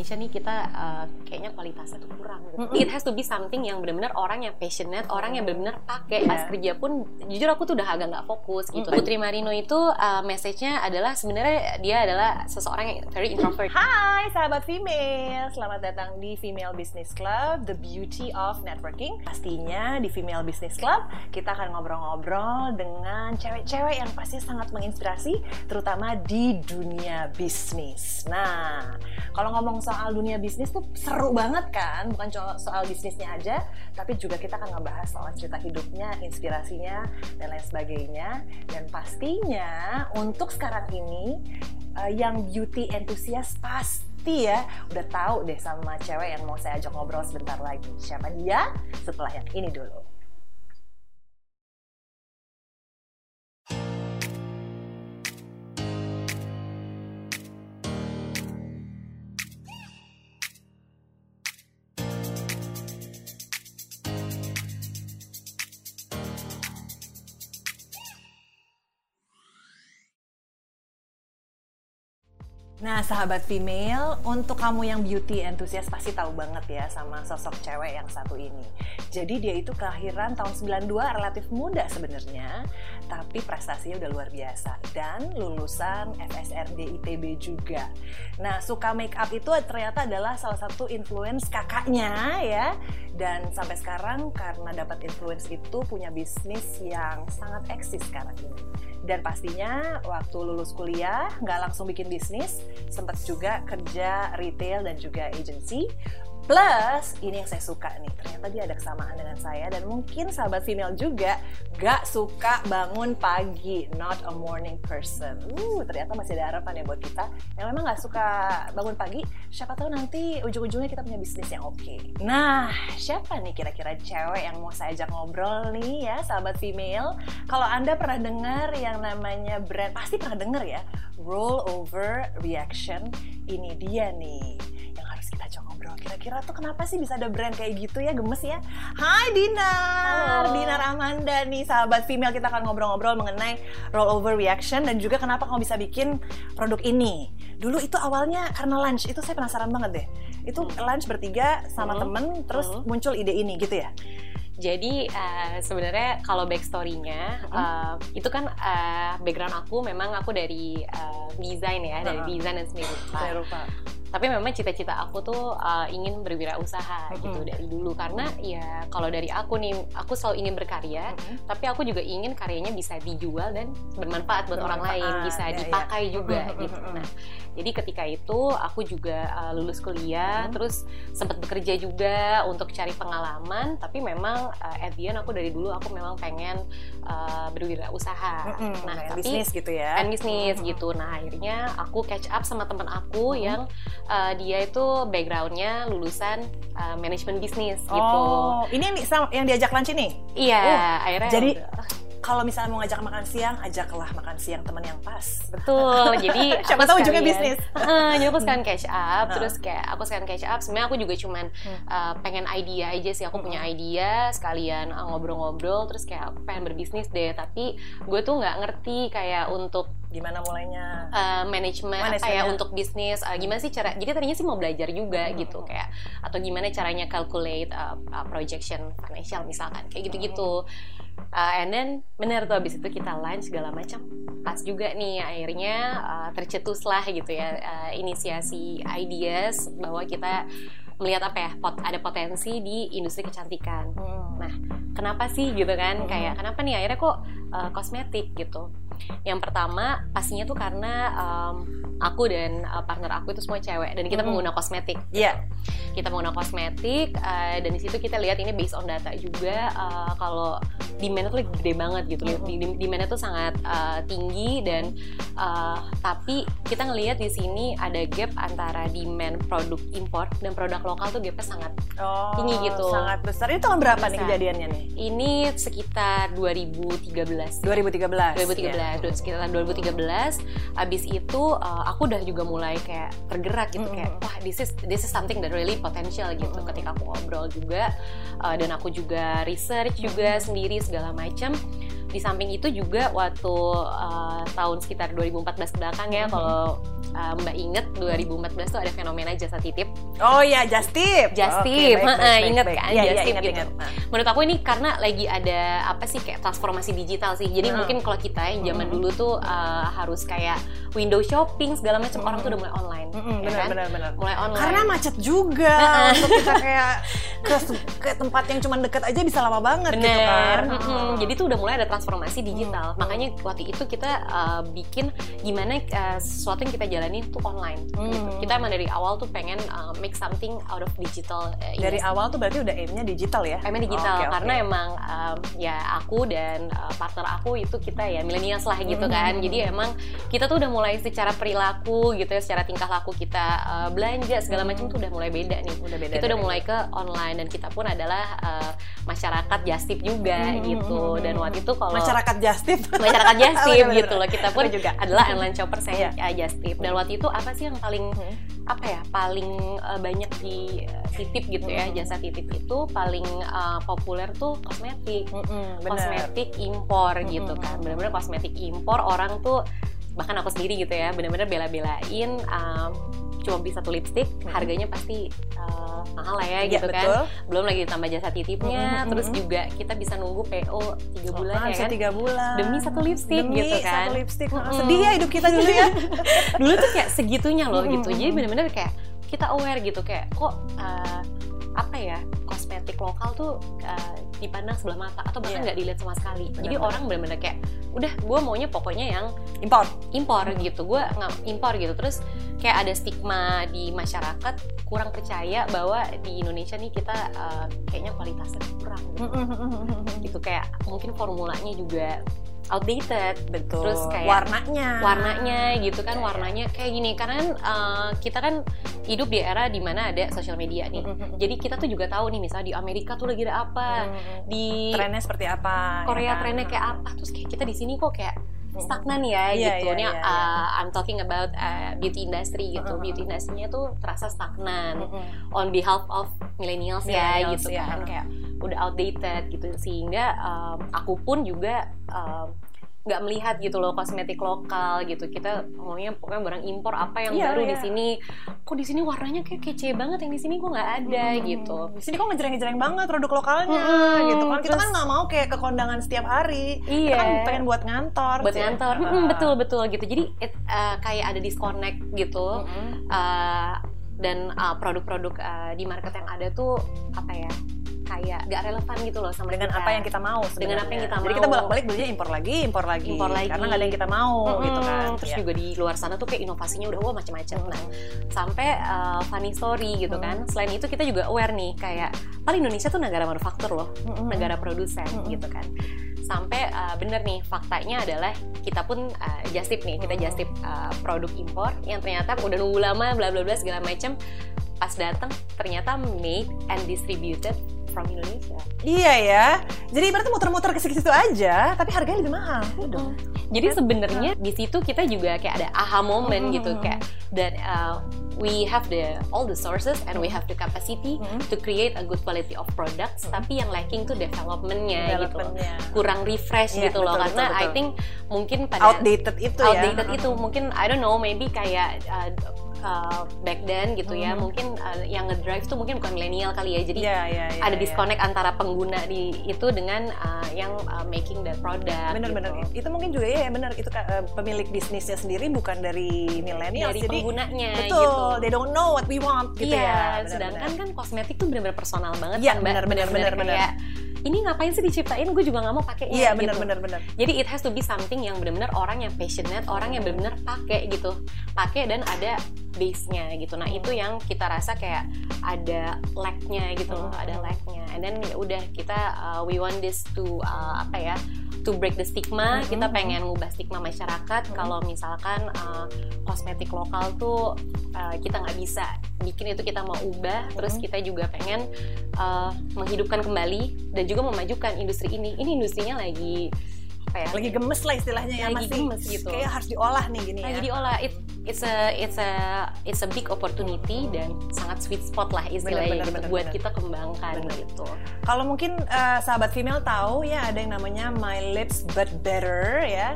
Indonesia nih kita uh, kayaknya kualitasnya tuh kurang gitu. Mm-hmm. It has to be something yang benar-benar orang yang passionate, orang yang benar-benar pakai yeah. pas kerja pun jujur aku tuh udah agak nggak fokus gitu. Mm-hmm. Putri Marino itu uh, message-nya adalah sebenarnya dia adalah seseorang yang very introvert. Hai sahabat female, selamat datang di Female Business Club, the beauty of networking. Pastinya di Female Business Club kita akan ngobrol-ngobrol dengan cewek-cewek yang pasti sangat menginspirasi, terutama di dunia bisnis. Nah, kalau ngomong soal dunia bisnis tuh seru banget kan, bukan soal bisnisnya aja, tapi juga kita akan ngebahas soal cerita hidupnya, inspirasinya, dan lain sebagainya. Dan pastinya untuk sekarang ini uh, yang beauty enthusiast pasti ya udah tahu deh sama cewek yang mau saya ajak ngobrol sebentar lagi. Siapa dia? Setelah yang ini dulu. Nah, sahabat female, untuk kamu yang beauty enthusiast pasti tahu banget ya sama sosok cewek yang satu ini. Jadi dia itu kelahiran tahun 92, relatif muda sebenarnya, tapi prestasinya udah luar biasa dan lulusan FSRD ITB juga. Nah, suka make up itu ternyata adalah salah satu influence kakaknya ya. Dan sampai sekarang karena dapat influence itu punya bisnis yang sangat eksis sekarang ini. Dan pastinya waktu lulus kuliah nggak langsung bikin bisnis sempat juga kerja retail dan juga agency Plus, ini yang saya suka nih, ternyata dia ada kesamaan dengan saya dan mungkin sahabat female juga gak suka bangun pagi, not a morning person. Uh, ternyata masih ada harapan ya buat kita yang memang gak suka bangun pagi, siapa tahu nanti ujung-ujungnya kita punya bisnis yang oke. Okay. Nah, siapa nih kira-kira cewek yang mau saya ajak ngobrol nih ya, sahabat female? Kalau Anda pernah dengar yang namanya brand, pasti pernah dengar ya, roll over reaction, ini dia nih kita coba ngobrol. Kira-kira tuh kenapa sih bisa ada brand kayak gitu ya, gemes ya? Hai Dinar, Halo. Dinar Amanda nih, sahabat female kita akan ngobrol-ngobrol mengenai rollover reaction dan juga kenapa kamu bisa bikin produk ini. Dulu itu awalnya karena lunch, itu saya penasaran banget deh. Itu hmm. lunch bertiga sama hmm. temen, terus hmm. muncul ide ini gitu ya? Jadi uh, sebenarnya kalau backstorynya uh, uh, itu kan uh, background aku memang aku dari uh, desain ya, uh -huh. dari desain dan seni rupa. Seni rupa tapi memang cita-cita aku tuh uh, ingin berwirausaha mm-hmm. gitu dari dulu karena ya kalau dari aku nih aku selalu ingin berkarya mm-hmm. tapi aku juga ingin karyanya bisa dijual dan bermanfaat buat bermanfaat, orang lain bisa ya, dipakai ya. juga mm-hmm. gitu nah jadi ketika itu aku juga uh, lulus kuliah mm-hmm. terus sempat bekerja juga untuk cari pengalaman tapi memang uh, at the end aku dari dulu aku memang pengen uh, berwirausaha mm-hmm. nah tapi bisnis gitu ya and bisnis mm-hmm. gitu nah akhirnya aku catch up sama teman aku mm-hmm. yang uh, dia itu backgroundnya lulusan uh, manajemen bisnis oh, gitu. Oh, ini yang, yang diajak lunch ini? Iya, oh, akhirnya. Jadi kalau misalnya mau ngajak makan siang, ajaklah makan siang teman yang pas. Betul. Jadi siapa tahu juga bisnis. Uh, jadi aku sekarang catch up, hmm. terus kayak aku sekarang catch up. Sebenarnya aku juga cuman hmm. uh, pengen idea aja sih. Aku hmm. punya ide, sekalian ngobrol-ngobrol, terus kayak aku pengen berbisnis deh. Tapi gue tuh nggak ngerti kayak untuk gimana mulainya uh, manajemen apa ya untuk bisnis uh, gimana sih cara jadi tadinya sih mau belajar juga hmm. gitu kayak atau gimana caranya calculate uh, uh, projection financial misalkan kayak gitu-gitu uh, and then bener tuh abis itu kita lunch segala macam pas juga nih akhirnya uh, tercetuslah gitu ya uh, inisiasi ideas bahwa kita melihat apa ya pot ada potensi di industri kecantikan. Hmm. Nah, kenapa sih gitu kan? Hmm. Kayak kenapa nih akhirnya kok uh, kosmetik gitu? Yang pertama pastinya tuh karena um, aku dan uh, partner aku itu semua cewek dan kita mm -hmm. pengguna kosmetik. Iya. Yeah. Kita pengguna kosmetik uh, dan di situ kita lihat ini based on data juga uh, kalau demand tuh gede banget gitu. Mm -hmm. Demandnya tuh sangat uh, tinggi dan uh, tapi kita ngelihat di sini ada gap antara demand produk impor dan produk lokal tuh gapnya sangat oh, tinggi gitu. Sangat besar. Ini tahun berapa besar. nih kejadiannya nih? Ini sekitar 2013. 2013. 2013. Yeah sekitar 2013 abis itu uh, aku udah juga mulai kayak tergerak gitu mm -hmm. kayak wah this is this is something that really potential gitu mm -hmm. ketika aku ngobrol juga uh, dan aku juga research juga mm -hmm. sendiri segala macam di samping itu juga waktu uh, tahun sekitar 2014 ke belakang ya, mm -hmm. kalau uh, Mbak inget 2014 tuh ada fenomena jasa titip. Oh ya, just tip. Just tip, okay, baik, baik, inget baik, kan? Ya, just ya, tip gitu. Inget. Menurut aku ini karena lagi ada apa sih kayak transformasi digital sih. Jadi hmm. mungkin kalau kita yang zaman hmm. dulu tuh uh, harus kayak window shopping segala macam hmm. orang tuh udah mulai online. Hmm, ya benar, kan? benar, benar. Mulai online. Karena macet juga. untuk kita kayak ke, ke tempat yang cuma deket aja bisa lama banget bener. gitu kan. Hmm. Jadi tuh udah mulai ada transformasi digital. Hmm. Makanya waktu itu kita uh, bikin gimana uh, sesuatu yang kita jalani tuh online. Gitu. Hmm. Gitu. Kita emang dari awal tuh pengen uh, make something out of digital. Uh, dari awal tuh berarti udah aimnya digital ya? Aimnya digital oh, okay, karena okay. emang um, ya aku dan uh, partner aku itu kita ya milenials lah gitu hmm. kan. Jadi emang kita tuh udah mulai secara perilaku gitu ya, secara tingkah laku kita uh, belanja segala macam tuh udah mulai beda nih. Udah beda. Kita udah mulai ke online dan kita pun adalah uh, masyarakat justip juga hmm. gitu. Dan waktu itu kalau masyarakat justip, masyarakat justip gitu loh. Kita pun juga adalah online shopper saya yeah. justip. Dan waktu itu apa sih yang paling hmm. apa ya paling uh, banyak di uh, titip gitu ya hmm. jasa titip itu paling uh, populer tuh kosmetik hmm, kosmetik impor gitu kan benar-benar kosmetik impor orang tuh bahkan aku sendiri gitu ya benar-benar bela-belain um, cuma beli satu lipstick hmm. harganya pasti uh, mahal lah ya, ya gitu kan. betul. kan belum lagi ditambah jasa titipnya hmm, terus juga kita bisa nunggu PO tiga bulan oh, ya kan tiga bulan demi satu lipstick demi gitu kan satu lipstick hmm. sedih ya hidup kita dulu ya dulu tuh kayak segitunya loh hmm. gitu jadi bener-bener kayak kita aware gitu kayak kok uh, apa ya kosmetik lokal tuh uh, dipandang sebelah mata atau bahkan iya. nggak yeah. dilihat sama sekali. Benar, Jadi orang benar-benar kayak udah gue maunya pokoknya yang impor, impor hmm. gitu. Gue nggak impor gitu. Terus kayak ada stigma di masyarakat kurang percaya bahwa di Indonesia nih kita uh, kayaknya kualitasnya kurang gitu. Hmm, hmm, gitu kayak mungkin formulanya juga outdated. Betul. Terus kayak warnanya. warnanya gitu kan warnanya kayak gini. Karena uh, kita kan hidup di era di mana ada sosial media nih. Mm-hmm. jadi kita tuh juga tahu nih misalnya di Amerika tuh lagi ada apa. Mm-hmm. di trennya seperti apa Korea ya kan? trennya kayak apa. Terus kayak kita di sini kok kayak stagnan ya yeah, gitu. Yeah, yeah, yeah. Uh, I'm talking about uh, beauty industry gitu. Uh-huh. Beauty industrinya tuh terasa stagnan uh-huh. on behalf of millennials ya gitu yeah. kan kayak udah outdated gitu sehingga um, aku pun juga um, nggak melihat gitu loh kosmetik lokal gitu kita maunya pokoknya barang impor apa yang yeah, baru yeah. di sini kok di sini warnanya kayak kece banget yang di sini kok nggak ada hmm. gitu di sini kok ngejreng-ngejreng banget produk lokalnya hmm, gitu kan kita kan nggak mau kayak ke kondangan setiap hari iya. kita kan pengen buat ngantor buat sih. ngantor hmm, betul betul gitu jadi it, uh, kayak ada disconnect gitu hmm. uh, dan uh, produk-produk uh, di market yang ada tuh apa ya kayak gak relevan gitu loh sama dengan kita. apa yang kita mau sebenarnya. dengan apa yang kita mau jadi kita bolak-balik belinya impor lagi impor lagi impor lagi karena gak ada yang kita mau hmm, gitu kan terus ya. juga di luar sana tuh kayak inovasinya udah wah macam-macam hmm. nah sampai uh, funny story gitu hmm. kan selain itu kita juga aware nih kayak paling Indonesia tuh negara manufaktur loh hmm. negara produsen hmm. gitu kan sampai uh, bener nih faktanya adalah kita pun uh, justip nih kita justip uh, produk impor yang ternyata udah nunggu lama bla bla bla segala macam pas datang ternyata made and distributed from Indonesia. Iya ya. Jadi berarti muter-muter ke situ aja, tapi harganya lebih mahal. Udah. Jadi sebenarnya di situ kita juga kayak ada aha moment mm-hmm. gitu kayak that uh, we have the all the sources and we have the capacity mm-hmm. to create a good quality of products mm-hmm. tapi yang lacking tuh developmentnya gitu loh. kurang refresh yeah, gitu loh betul, karena betul, betul. I think mungkin pada outdated itu outdated ya outdated itu mungkin I don't know maybe kayak uh, uh, back then gitu ya hmm. mungkin uh, yang ngedrive tuh mungkin bukan milenial kali ya jadi yeah, yeah, yeah, ada yeah. disconnect antara pengguna di itu dengan uh, yang uh, making the product bener-bener gitu. itu mungkin juga ya bener itu uh, pemilik bisnisnya sendiri bukan dari milenial dari jadi penggunanya betul gitu. they don't know what we want gitu yeah, ya bener, sedangkan kan kosmetik tuh bener-bener personal banget yeah, kan bener-bener bener ini ngapain sih diciptain gue juga nggak mau pakai iya benar gitu. benar benar jadi it has to be something yang benar-benar orang yang passionate orang yang benar-benar pakai gitu pakai dan ada base-nya gitu nah itu yang kita rasa kayak ada lag-nya gitu loh ada hmm. lag-nya and then ya udah kita uh, we want this to uh, apa ya to break the stigma, mm-hmm. kita pengen ngubah stigma masyarakat mm-hmm. kalau misalkan uh, kosmetik lokal tuh uh, kita nggak bisa bikin itu kita mau ubah, mm-hmm. terus kita juga pengen uh, menghidupkan kembali dan juga memajukan industri ini. Ini industrinya lagi apa ya? Lagi gemes lah istilahnya ya, lagi masih gemes gitu. Kayak harus diolah nih gini lagi ya. diolah. It, it's a it's a it's a big opportunity dan sangat sweet spot lah istilahnya bener, bener, gitu, bener, buat bener. kita kembangkan bener. gitu. Kalau mungkin uh, sahabat female tahu ya ada yang namanya My Lips But Better ya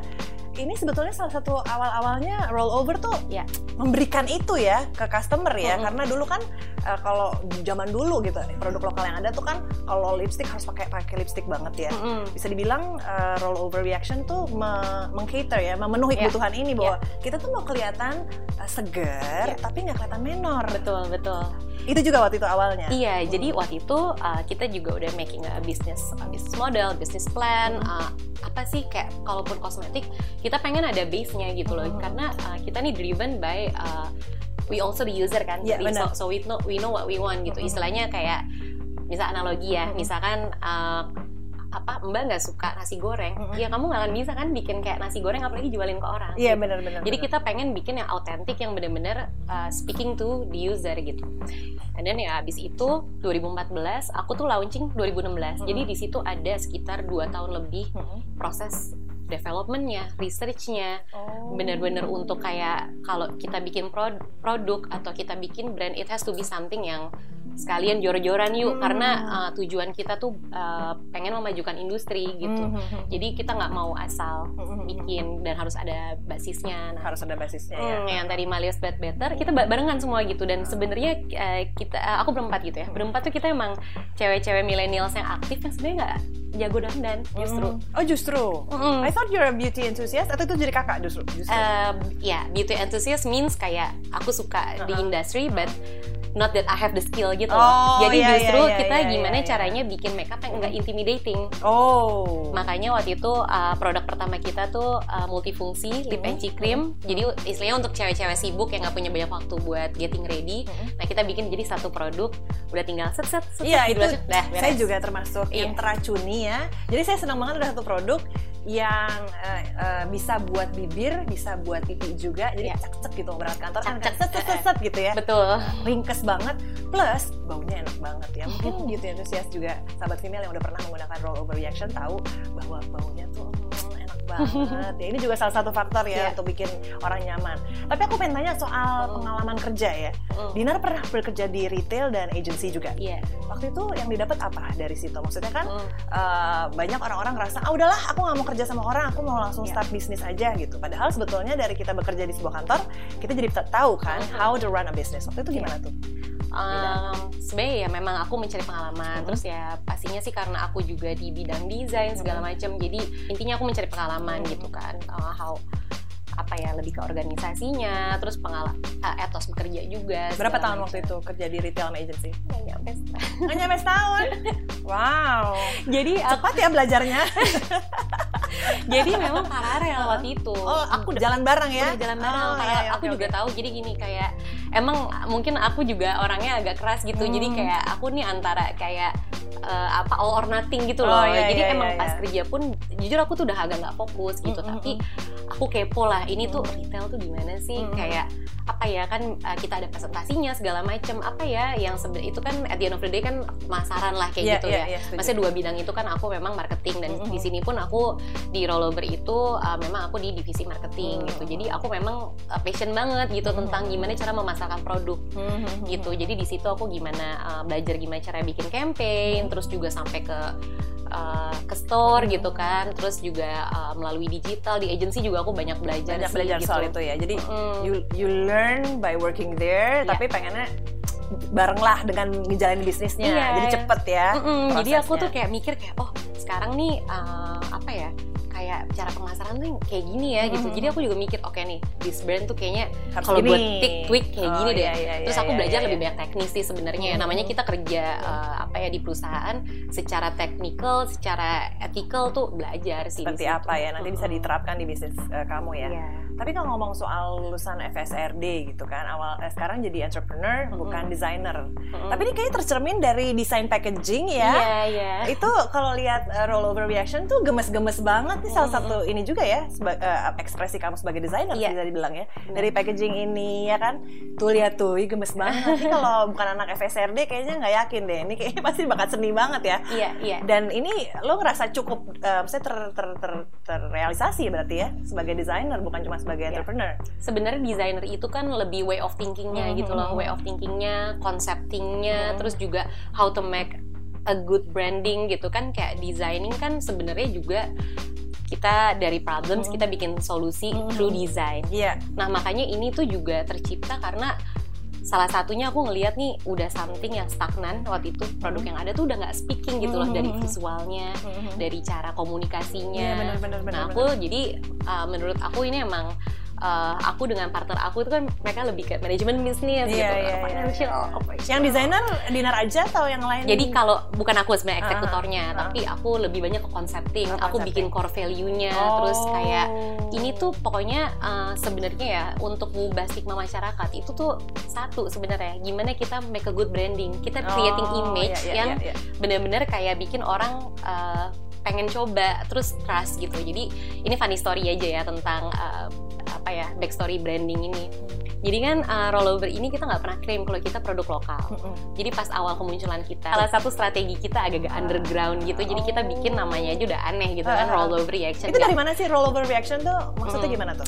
ini sebetulnya salah satu awal-awalnya rollover tuh ya memberikan itu ya ke customer ya mm -hmm. karena dulu kan uh, kalau zaman dulu gitu produk lokal yang ada tuh kan kalau lipstick harus pakai pakai lipstick banget ya mm -hmm. bisa dibilang uh, rollover reaction tuh me mengcater ya memenuhi yeah. kebutuhan ini bahwa yeah. kita tuh mau kelihatan uh, seger yeah. tapi nggak kelihatan menor betul betul itu juga waktu itu awalnya iya hmm. jadi waktu itu uh, kita juga udah making a business a business model business plan uh, apa sih kayak kalaupun kosmetik kita pengen ada base nya gitu loh hmm. karena uh, kita nih driven by uh, we also the user kan yeah, so, so we know we know what we want gitu hmm. istilahnya kayak misal analogi ya hmm. misalkan uh, apa mbak nggak suka nasi goreng mm-hmm. ya kamu nggak akan bisa kan bikin kayak nasi goreng apalagi jualin ke orang iya yeah, benar-benar jadi bener. kita pengen bikin yang autentik yang benar-benar uh, speaking to the user gitu and then ya abis itu 2014 aku tuh launching 2016 mm-hmm. jadi di situ ada sekitar dua tahun lebih mm-hmm. proses developmentnya, researchnya, oh. benar-benar untuk kayak kalau kita bikin produk atau kita bikin brand, it has to be something yang sekalian jor-joran yuk hmm. karena uh, tujuan kita tuh uh, pengen memajukan industri gitu. Hmm. hmm, hmm. Jadi kita nggak mau asal hmm. bikin dan harus ada basisnya. Nah, harus ada basisnya ya. Yang tadi Malias Bad Better kita barengan semua gitu dan sebenarnya uh, kita uh, aku berempat gitu ya. Berempat tuh kita emang cewek-cewek millennials yang aktif yang sebenarnya nggak jago dandan justru. Mm. Oh justru. Mm. I thought you're a beauty enthusiast atau itu jadi kakak justru? justru. Uh, ya yeah, beauty enthusiast means kayak aku suka uh -huh. di industri but not that I have the skill gitu oh, Jadi iya, justru iya, iya, kita iya, gimana iya, caranya bikin makeup yang enggak intimidating. Oh. Makanya waktu itu uh, produk pertama kita tuh uh, multifungsi lip and cheek cream. Jadi istilahnya untuk cewek-cewek sibuk yang nggak punya banyak waktu buat getting ready. Nah kita bikin jadi satu produk udah tinggal set set set. Iya itu. Dah, saya juga termasuk iya. yang teracuni ya. Jadi saya senang banget ada satu produk yang uh, uh, bisa buat bibir, bisa buat pipi juga. Jadi yeah. cek-cek gitu berat kantor kan set set set set gitu ya. Betul. Ringkes banget. Plus baunya enak banget ya. Mungkin gitu antusias juga sahabat female yang udah pernah menggunakan roll over reaction tahu bahwa baunya tuh hmm, banget. ya, ini juga salah satu faktor ya yeah. untuk bikin orang nyaman. Tapi aku pengen tanya soal mm. pengalaman kerja ya. Mm. Dinar pernah bekerja di retail dan agency juga. Iya. Yeah. Waktu itu yang didapat apa dari situ? Maksudnya kan mm. uh, banyak orang-orang ngerasa, ah udahlah aku nggak mau kerja sama orang, aku mau langsung yeah. start bisnis aja gitu. Padahal sebetulnya dari kita bekerja di sebuah kantor, kita jadi tahu kan mm. how to run a business. Waktu itu gimana yeah. tuh? Um, sebenarnya ya memang aku mencari pengalaman. Hmm. Terus ya pastinya sih karena aku juga di bidang desain segala macam. Jadi intinya aku mencari pengalaman hmm. gitu kan. Uh, how apa ya lebih ke organisasinya terus pengalaman uh, etos bekerja juga berapa tahun macam. waktu itu kerja di retail agency nggak nyampe nggak nyampe setahun wow jadi cepat ya belajarnya jadi memang paralel waktu itu oh aku jalan bareng ya udah jalan bareng oh, iya, iya, aku okay, juga okay. tahu jadi gini kayak emang mungkin aku juga orangnya agak keras gitu hmm. jadi kayak aku nih antara kayak uh, apa all or nothing gitu loh. Oh, iya, Jadi iya, emang iya, pas iya. kerja pun jujur aku tuh udah agak nggak fokus gitu. Mm -hmm. Tapi aku kepo lah. Ini tuh retail tuh gimana sih? Mm -hmm. Kayak apa ya kan uh, kita ada presentasinya segala macam apa ya yang sebenarnya itu kan at the end of the day kan pemasaran lah kayak yeah, gitu yeah, ya. Yeah, Maksudnya dua bidang itu kan aku memang marketing dan mm -hmm. di sini pun aku di rollover itu uh, memang aku di divisi marketing mm -hmm. gitu. Jadi aku memang uh, passion banget gitu mm -hmm. tentang gimana cara memasarkan produk mm -hmm. gitu. Jadi di situ aku gimana uh, belajar gimana cara bikin campaign, mm -hmm. terus juga sampai ke uh, ke store gitu kan terus juga uh, melalui digital di agency juga aku banyak belajar banyak sih, belajar gitu. soal itu ya jadi mm. you you learn by working there yeah. tapi pengennya bareng lah dengan menjalani bisnisnya yeah. jadi cepet ya mm -mm. jadi aku tuh kayak mikir kayak oh sekarang nih uh, apa ya kayak cara pemasaran tuh kayak gini ya gitu. Hmm. Jadi aku juga mikir oke okay nih, this brand tuh kayaknya kalau buat tik tweak kayak oh, gini deh. Iya, iya, Terus aku iya, belajar iya, lebih iya. banyak teknis sih sebenarnya. Hmm. Namanya kita kerja uh, apa ya di perusahaan secara technical, secara ethical tuh belajar sih. Seperti apa ya? Nanti bisa diterapkan di bisnis uh, kamu ya. Yeah. Tapi kalau ngomong soal lulusan FSRD gitu kan, awal eh, sekarang jadi entrepreneur mm-hmm. bukan designer. Mm-hmm. Tapi ini kayaknya tercermin dari desain packaging ya. Iya, yeah, iya. Yeah. Itu kalau lihat uh, rollover reaction tuh gemes-gemes banget nih salah satu ini juga ya seba, uh, ekspresi kamu sebagai desainer yeah. bisa dibilang ya. Dari packaging ini ya kan. Tuh lihat tuh, gemes banget. Tapi kalau bukan anak FSRD kayaknya nggak yakin deh. Ini kayaknya pasti bakat seni banget ya. Iya, yeah, iya. Yeah. Dan ini lo ngerasa cukup uh, maksudnya ter, ter, ter terrealisasi berarti ya sebagai desainer bukan cuma sebagai yeah. entrepreneur. Sebenarnya desainer itu kan lebih way of thinkingnya mm-hmm. gitu loh, way of thinkingnya, conceptingnya, mm-hmm. terus juga how to make a good branding gitu kan kayak designing kan sebenarnya juga kita dari problems mm-hmm. kita bikin solusi mm-hmm. through design. Iya. Yeah. Nah makanya ini tuh juga tercipta karena salah satunya aku ngelihat nih udah something yang stagnan waktu itu produk yang ada tuh udah nggak speaking gitu loh dari visualnya dari cara komunikasinya. Yeah, bener, bener, bener, nah aku bener. jadi uh, menurut aku ini emang uh, aku dengan partner aku itu kan mereka lebih ke manajemen bisnis yeah, gitu, yeah, iya, financial, yeah. operational. Yang desainer dinar aja atau yang lain? Jadi kalau bukan aku sebenarnya ah, eksekutornya, uh, uh, tapi aku lebih banyak ke concepting. Uh, aku bikin core value-nya, oh. terus kayak ini tuh pokoknya uh, sebenarnya ya untuk mengubah stigma masyarakat itu tuh satu sebenarnya gimana kita make a good branding, kita creating oh, image yeah, yeah, yang yeah, yeah. benar-benar kayak bikin orang uh, pengen coba terus trust gitu. Jadi ini funny story aja ya tentang uh, apa ya backstory branding ini. Jadi kan uh, rollover ini kita nggak pernah klaim kalau kita produk lokal. Mm-hmm. Jadi pas awal kemunculan kita, salah satu strategi kita agak-agak underground gitu. Jadi kita bikin namanya aja udah aneh gitu kan, rollover reaction. Itu dari mana sih rollover reaction tuh? Maksudnya mm. gimana tuh?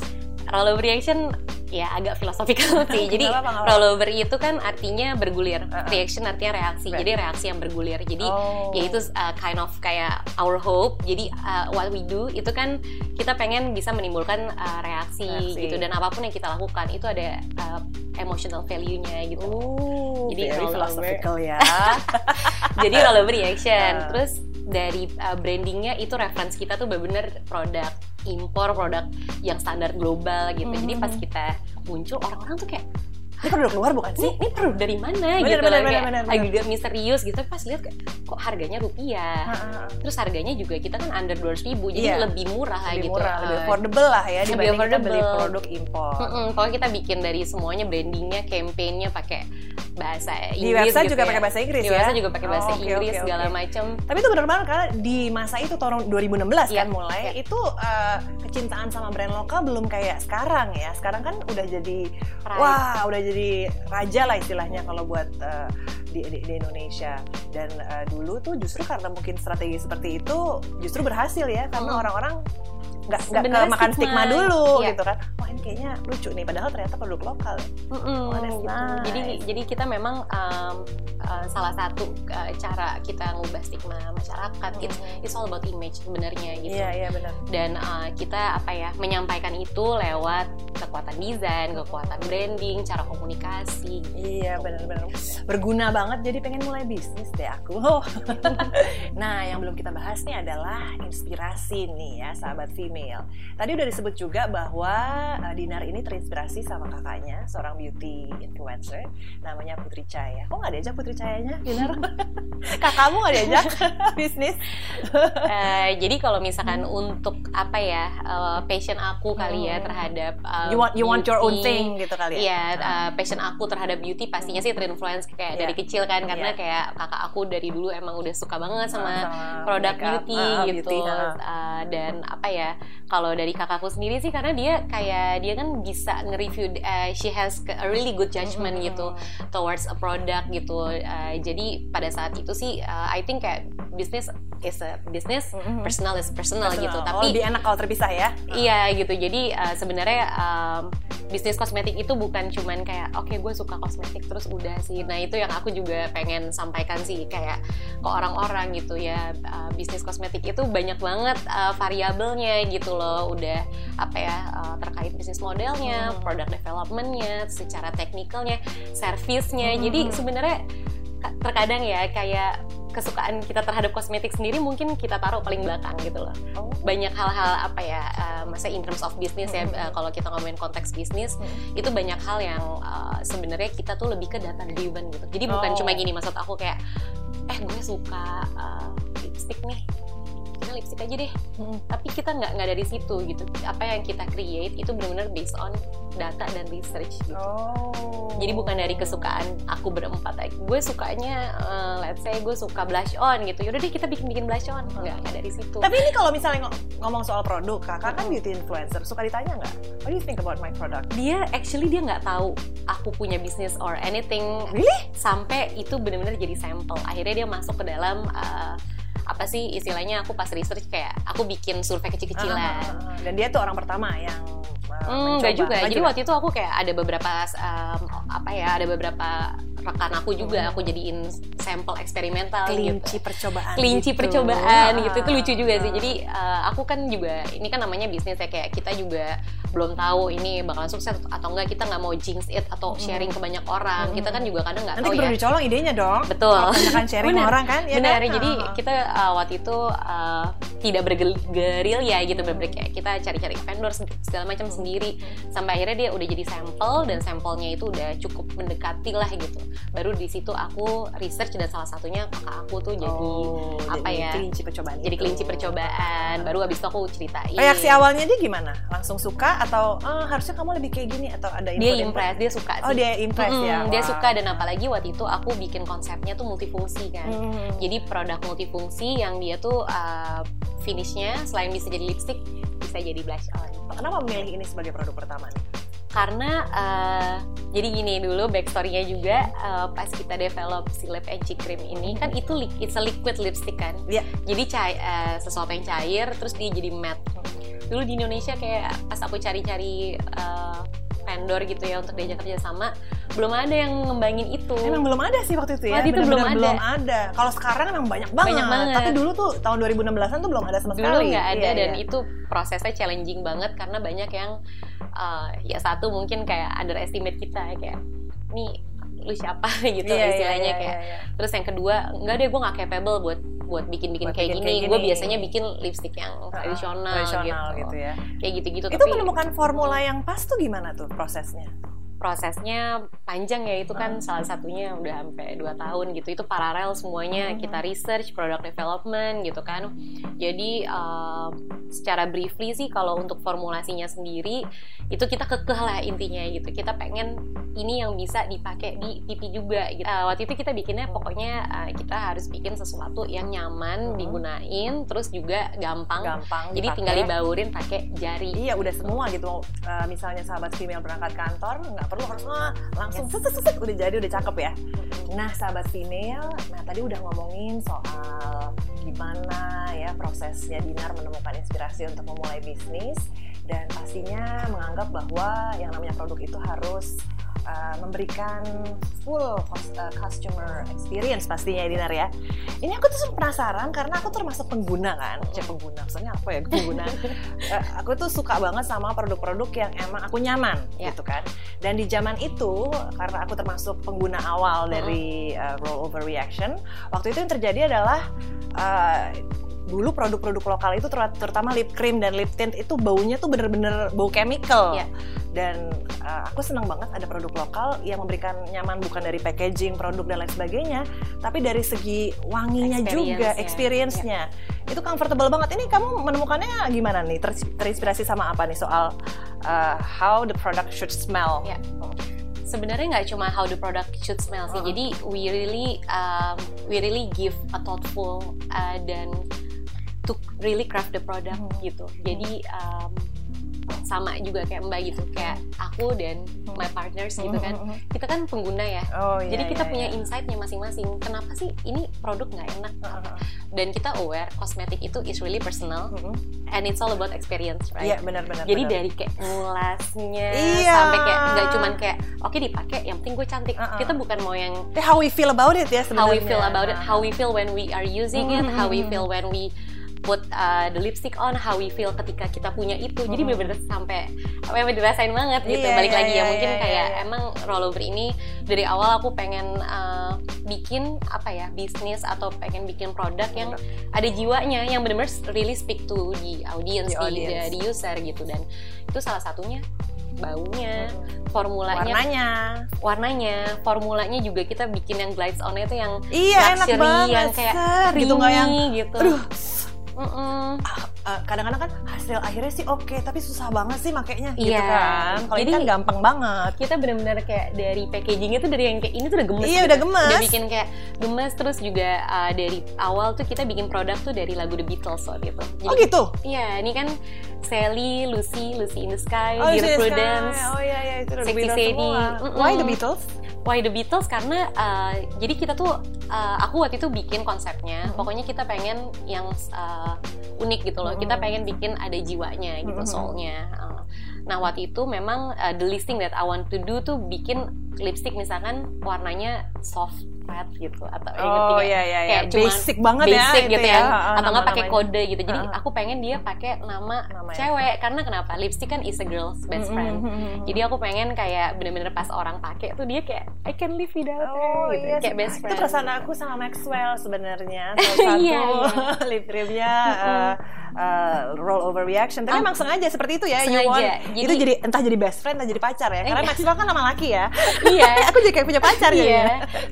Rollover reaction ya agak filosofikal sih. Jadi rollover itu kan artinya bergulir, uh -uh. reaction artinya reaksi. Right. Jadi reaksi yang bergulir. Jadi oh. ya itu uh, kind of kayak our hope. Jadi uh, what we do itu kan kita pengen bisa menimbulkan uh, reaksi, reaksi gitu dan apa pun yang kita lakukan itu ada uh, emotional value-nya gitu. Ooh, Jadi very philosophical ya. Jadi rollover reaction. Uh. Terus dari uh, brandingnya itu reference kita tuh benar-benar produk impor produk yang standar global gitu. Hmm. Jadi pas kita muncul orang-orang tuh kayak ini produk luar bukan sih? Ini, ini produk dari mana bener, gitu bener, bener, bener, bener. agak misterius gitu. Pas lihat kok harganya rupiah. Ha, ha. Terus harganya juga kita kan under dua ribu, jadi yeah. lebih murah lebih gitu. Murah, lebih affordable lah ya lebih affordable. beli produk impor. Mm -mm, pokoknya kita bikin dari semuanya brandingnya, campaignnya pakai bahasa Inggris. Di website gitu juga ya. pakai bahasa Inggris di ya. Di website juga pakai bahasa oh, okay, Inggris okay, segala okay. macam. Tapi itu benar-benar karena di masa itu tahun 2016 yeah. kan mulai yeah. itu uh, kecintaan sama brand lokal belum kayak sekarang ya. Sekarang kan udah jadi right. wah, udah jadi raja lah istilahnya kalau buat uh, di, di, di Indonesia. Dan uh, dulu tuh justru karena mungkin strategi seperti itu justru berhasil ya karena orang-orang hmm nggak nggak makan stigma, dulu iya. gitu kan wah ini kayaknya lucu nih padahal ternyata produk lokal mm -mm, oh, gitu. nice. jadi jadi kita memang um, uh, salah satu uh, cara kita ngubah stigma masyarakat mm. it's, it's all about image sebenarnya gitu iya iya benar dan uh, kita apa ya menyampaikan itu lewat kekuatan desain kekuatan branding cara komunikasi gitu. iya benar-benar berguna banget jadi pengen mulai bisnis deh aku nah yang belum kita bahas nih adalah inspirasi nih ya sahabat female. Tadi udah disebut juga bahwa uh, Dinar ini terinspirasi sama kakaknya, seorang beauty influencer, namanya Putri Cahaya. Kok nggak diajak Putri Cahayanya, Dinar? Kakakmu nggak diajak bisnis? uh, jadi kalau misalkan hmm. untuk apa ya uh, passion aku kali ya hmm. terhadap uh, you want you want your own thing gitu kali ya? Iya, uh, passion aku terhadap beauty pastinya sih terinfluence kayak yeah. dari kecil kan, karena yeah. kayak kakak aku dari dulu emang udah suka banget sama, sama produk beauty uh, gitu, beauty, uh, dan apa ya kalau dari kakakku sendiri sih karena dia kayak dia kan bisa nge-review uh, she has a really good judgment mm-hmm. gitu towards a product gitu uh, jadi pada saat itu sih uh, I think kayak bisnis is a business mm-hmm. personal is personal, personal. gitu oh, tapi lebih enak kalau terpisah ya iya gitu jadi uh, sebenarnya um, bisnis kosmetik itu bukan cuman kayak oke okay, gue suka kosmetik terus udah sih nah itu yang aku juga pengen sampaikan sih kayak ke orang-orang gitu ya uh, bisnis kosmetik itu banyak banget uh, variabelnya gitu loh udah apa ya uh, terkait bisnis modelnya hmm. product developmentnya secara teknikalnya servisnya hmm. jadi sebenarnya terkadang ya kayak kesukaan kita terhadap kosmetik sendiri mungkin kita taruh paling belakang gitu loh. Oh. Banyak hal-hal apa ya, uh, masa in terms of business ya, uh, kalau kita ngomongin konteks bisnis, hmm. itu banyak hal yang uh, sebenarnya kita tuh lebih ke data driven gitu. Jadi bukan oh. cuma gini, maksud aku kayak, eh gue suka uh, lipstick nih, kita lipstick aja deh. Hmm. tapi kita nggak nggak dari situ gitu. Apa yang kita create itu benar-benar based on data dan research gitu. Oh. jadi bukan dari kesukaan aku berempat. Gue sukanya uh, let's say gue suka blush on gitu. Yaudah deh kita bikin bikin blush on. Nggak nggak dari situ. Tapi ini kalau misalnya ngomong soal produk kakak kan beauty influencer. Suka ditanya nggak? What do you think about my product? Dia actually dia nggak tahu aku punya bisnis or anything. Really? Sampai itu benar-benar jadi sampel akhirnya dia masuk ke dalam uh, apa sih istilahnya aku pas research kayak aku bikin survei kecil-kecilan. Uh, dan dia tuh orang pertama yang Hmm, enggak juga. Jadi juga. waktu itu aku kayak ada beberapa um, apa ya, ada beberapa rekan aku juga aku jadiin sampel eksperimental kelinci gitu. percobaan kelinci gitu. percobaan ah, gitu itu lucu juga sih. Jadi uh, aku kan juga ini kan namanya bisnis ya kayak kita juga belum tahu ini bakalan sukses atau enggak kita nggak mau jinx it atau sharing ke banyak orang. Kita kan juga kadang nggak tahu ya. nanti dicolong idenya dong. Betul. Kan sharing bener, orang kan ya benar. kan? jadi kita uh, waktu itu uh, tidak bergeril ya gitu bener kayak kita cari-cari vendor segala macam sendiri. Sampai akhirnya dia udah jadi sampel dan sampelnya itu udah cukup mendekati lah gitu baru di situ aku research dan salah satunya kakak aku tuh jadi oh, apa jadi ya kelinci percobaan jadi kelinci percobaan. Baru abis itu aku ceritain. Reaksi awalnya dia gimana? Langsung suka atau oh, harusnya kamu lebih kayak gini atau ada dia impress dia suka oh, sih. oh dia impress hmm, ya dia suka dan apalagi waktu itu aku bikin konsepnya tuh multifungsi kan. Hmm. jadi produk multifungsi yang dia tuh uh, finishnya selain bisa jadi lipstick bisa jadi blush on. Kenapa memilih ini sebagai produk pertama nih karena uh, jadi gini dulu backstorynya juga uh, pas kita develop si lip and cheek cream ini kan itu it's a liquid lipstick kan yeah. jadi cair, uh, sesuatu yang cair terus dia jadi matte dulu di Indonesia kayak pas aku cari-cari uh, vendor gitu ya untuk diajak kerja sama belum ada yang ngembangin itu. Emang belum ada sih waktu itu ya waktu itu belum ada belum ada. kalau sekarang emang banyak banget. banyak banget. tapi dulu tuh tahun 2016an tuh belum ada sama sekali. dulu nggak ada iya, dan iya. itu prosesnya challenging banget karena banyak yang uh, ya satu mungkin kayak underestimate kita kayak nih lu siapa gitu yeah, iya, istilahnya yeah, kayak yeah, yeah. terus yang kedua enggak deh gue nggak capable buat buat bikin-bikin kayak, bikin gini. gue biasanya bikin lipstick yang tradisional, tradisional gitu. gitu ya kayak gitu-gitu itu tapi, menemukan formula yang pas tuh gimana tuh prosesnya prosesnya panjang ya itu kan salah satunya udah sampai dua tahun gitu. Itu paralel semuanya kita research product development gitu kan. Jadi uh, secara briefly sih kalau untuk formulasinya sendiri itu kita kekeh lah intinya gitu. Kita pengen ini yang bisa dipakai di pipi juga gitu. Uh, waktu itu kita bikinnya pokoknya uh, kita harus bikin sesuatu yang nyaman hmm. digunain terus juga gampang. Gampang jadi dipake. tinggal dibaurin pakai jari. Iya udah semua gitu. Uh, misalnya sahabat female berangkat kantor nggak perlu harus ah, langsung yes. set, udah jadi udah cakep ya nah sahabat female nah tadi udah ngomongin soal gimana ya prosesnya Dinar menemukan inspirasi untuk memulai bisnis dan pastinya menganggap bahwa yang namanya produk itu harus uh, memberikan full uh, customer experience pastinya ya Dinar ya. Ini aku tuh penasaran karena aku termasuk pengguna kan, cek pengguna, maksudnya apa ya pengguna. uh, aku tuh suka banget sama produk-produk yang emang aku nyaman yeah. gitu kan. Dan di zaman itu karena aku termasuk pengguna awal dari uh, rollover reaction, waktu itu yang terjadi adalah uh, dulu produk-produk lokal itu terutama lip cream dan lip tint itu baunya tuh bener-bener bau chemical yeah. dan uh, aku senang banget ada produk lokal yang memberikan nyaman bukan dari packaging produk dan lain sebagainya tapi dari segi wanginya experience juga experience-nya yeah. itu comfortable banget ini kamu menemukannya gimana nih Ter terinspirasi sama apa nih soal uh, how the product should smell yeah sebenarnya nggak cuma how the product should smell sih. Uh -huh. Jadi we really um, we really give a thoughtful uh, dan to really craft the product hmm. gitu. Jadi um, sama juga kayak mbak gitu kayak aku dan my partners gitu kan. hmm, hmm, kita kan pengguna ya. Oh, iya, jadi kita iya, punya iya. insightnya masing-masing. Kenapa sih ini produk nggak enak? Dan kita aware kosmetik itu is really personal and it's all about experience right? Iya benar-benar jadi benar. dari kayak ngulasnya iya. sampai kayak nggak cuman kayak oke okay, dipakai yang penting gue cantik. Uh -uh. kita bukan mau yang how we feel about it ya sebenarnya how we feel about it how we feel when we are using it how we feel when we put uh, the lipstick on how we feel ketika kita punya itu jadi hmm. bener-bener sampai apa yang dirasain banget gitu yeah, balik yeah, lagi yeah, ya mungkin yeah, kayak yeah. emang rollover ini dari awal aku pengen uh, bikin apa ya bisnis atau pengen bikin produk yang ada jiwanya yang bener-bener really speak to the audience the, audience. di, di user gitu dan itu salah satunya baunya, formulanya, warnanya, warnanya, formulanya juga kita bikin yang glides on itu yang iya, luxury, enak banget, yang kayak gitu nggak yang gitu. Aduh, Mm-mm. Uh, kadang-kadang kan hasil akhirnya sih oke okay, tapi susah banget sih makainya gitu iya. gitu kan. Kalau ini kan gampang banget. kita benar-benar kayak dari packaging itu dari yang kayak ini tuh udah gemes iya gitu. udah gemes. Udah bikin kayak gemes terus juga uh, dari awal tuh kita bikin produk tuh dari lagu The Beatles waktu itu. Jadi, oh gitu? Iya ini kan Sally, Lucy, Lucy in the Sky, oh, Dear Prudence, oh iya iya itu Sexy Sadie, Why The Beatles? Why the Beatles karena uh, jadi kita tuh uh, aku waktu itu bikin konsepnya. Mm-hmm. Pokoknya kita pengen yang uh, unik gitu loh. Mm-hmm. Kita pengen bikin ada jiwanya gitu mm-hmm. soulnya. Uh, nah waktu itu memang uh, the listing that I want to do tuh bikin lipstick misalkan warnanya soft matte gitu atau oh, iya, iya, iya. kayak basic banget ya basic ya gitu ya, ya. atau nggak pakai kode gitu jadi uh. aku pengen dia pakai nama, nama cewek karena kenapa lipstick kan is a girl's best friend mm -hmm. jadi aku pengen kayak bener-bener pas orang pakai tuh dia kayak I can live without oh, gitu iya, kayak best friend itu perasaan aku sama Maxwell sebenarnya salah satu iya, iya. lip creamnya uh, uh, roll over reaction tapi oh. emang sengaja seperti itu ya sengaja. you want jadi, itu jadi entah jadi best friend entah jadi pacar ya karena iya. Maxwell kan nama laki ya iya aku jadi kayak punya pacar iya. ya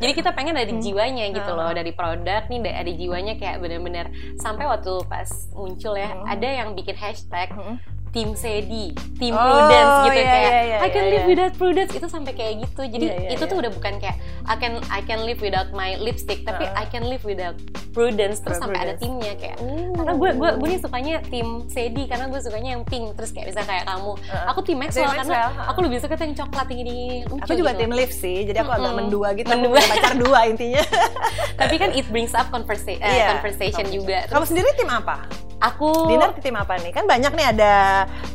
jadi kita pengen dari jiwanya jiwanya gitu loh dari produk nih ada jiwanya kayak bener-bener sampai waktu pas muncul ya hmm. ada yang bikin hashtag hmm tim Sedi, tim oh, Prudence gitu yeah, kayak yeah, yeah, I can yeah, live yeah. without Prudence itu sampai kayak gitu. Jadi yeah, yeah, itu yeah. tuh udah bukan kayak I can I can live without my lipstick, tapi uh. I can live without Prudence terus sampai ada timnya kayak uh. karena gue gue gue nih sukanya tim Sedi karena gue sukanya yang pink terus kayak bisa kayak kamu. Uh. Aku tim Maxwell tim karena Maxwell. aku lebih suka yang coklat ini lucu. Aku juga gitu. tim lift sih, jadi aku mm -hmm. agak mendua gitu. Mendua pacar dua intinya. tapi kan it brings up conversa uh, yeah, conversation juga. Kamu sendiri tim apa? Aku Dinner tim apa nih? Kan banyak nih ada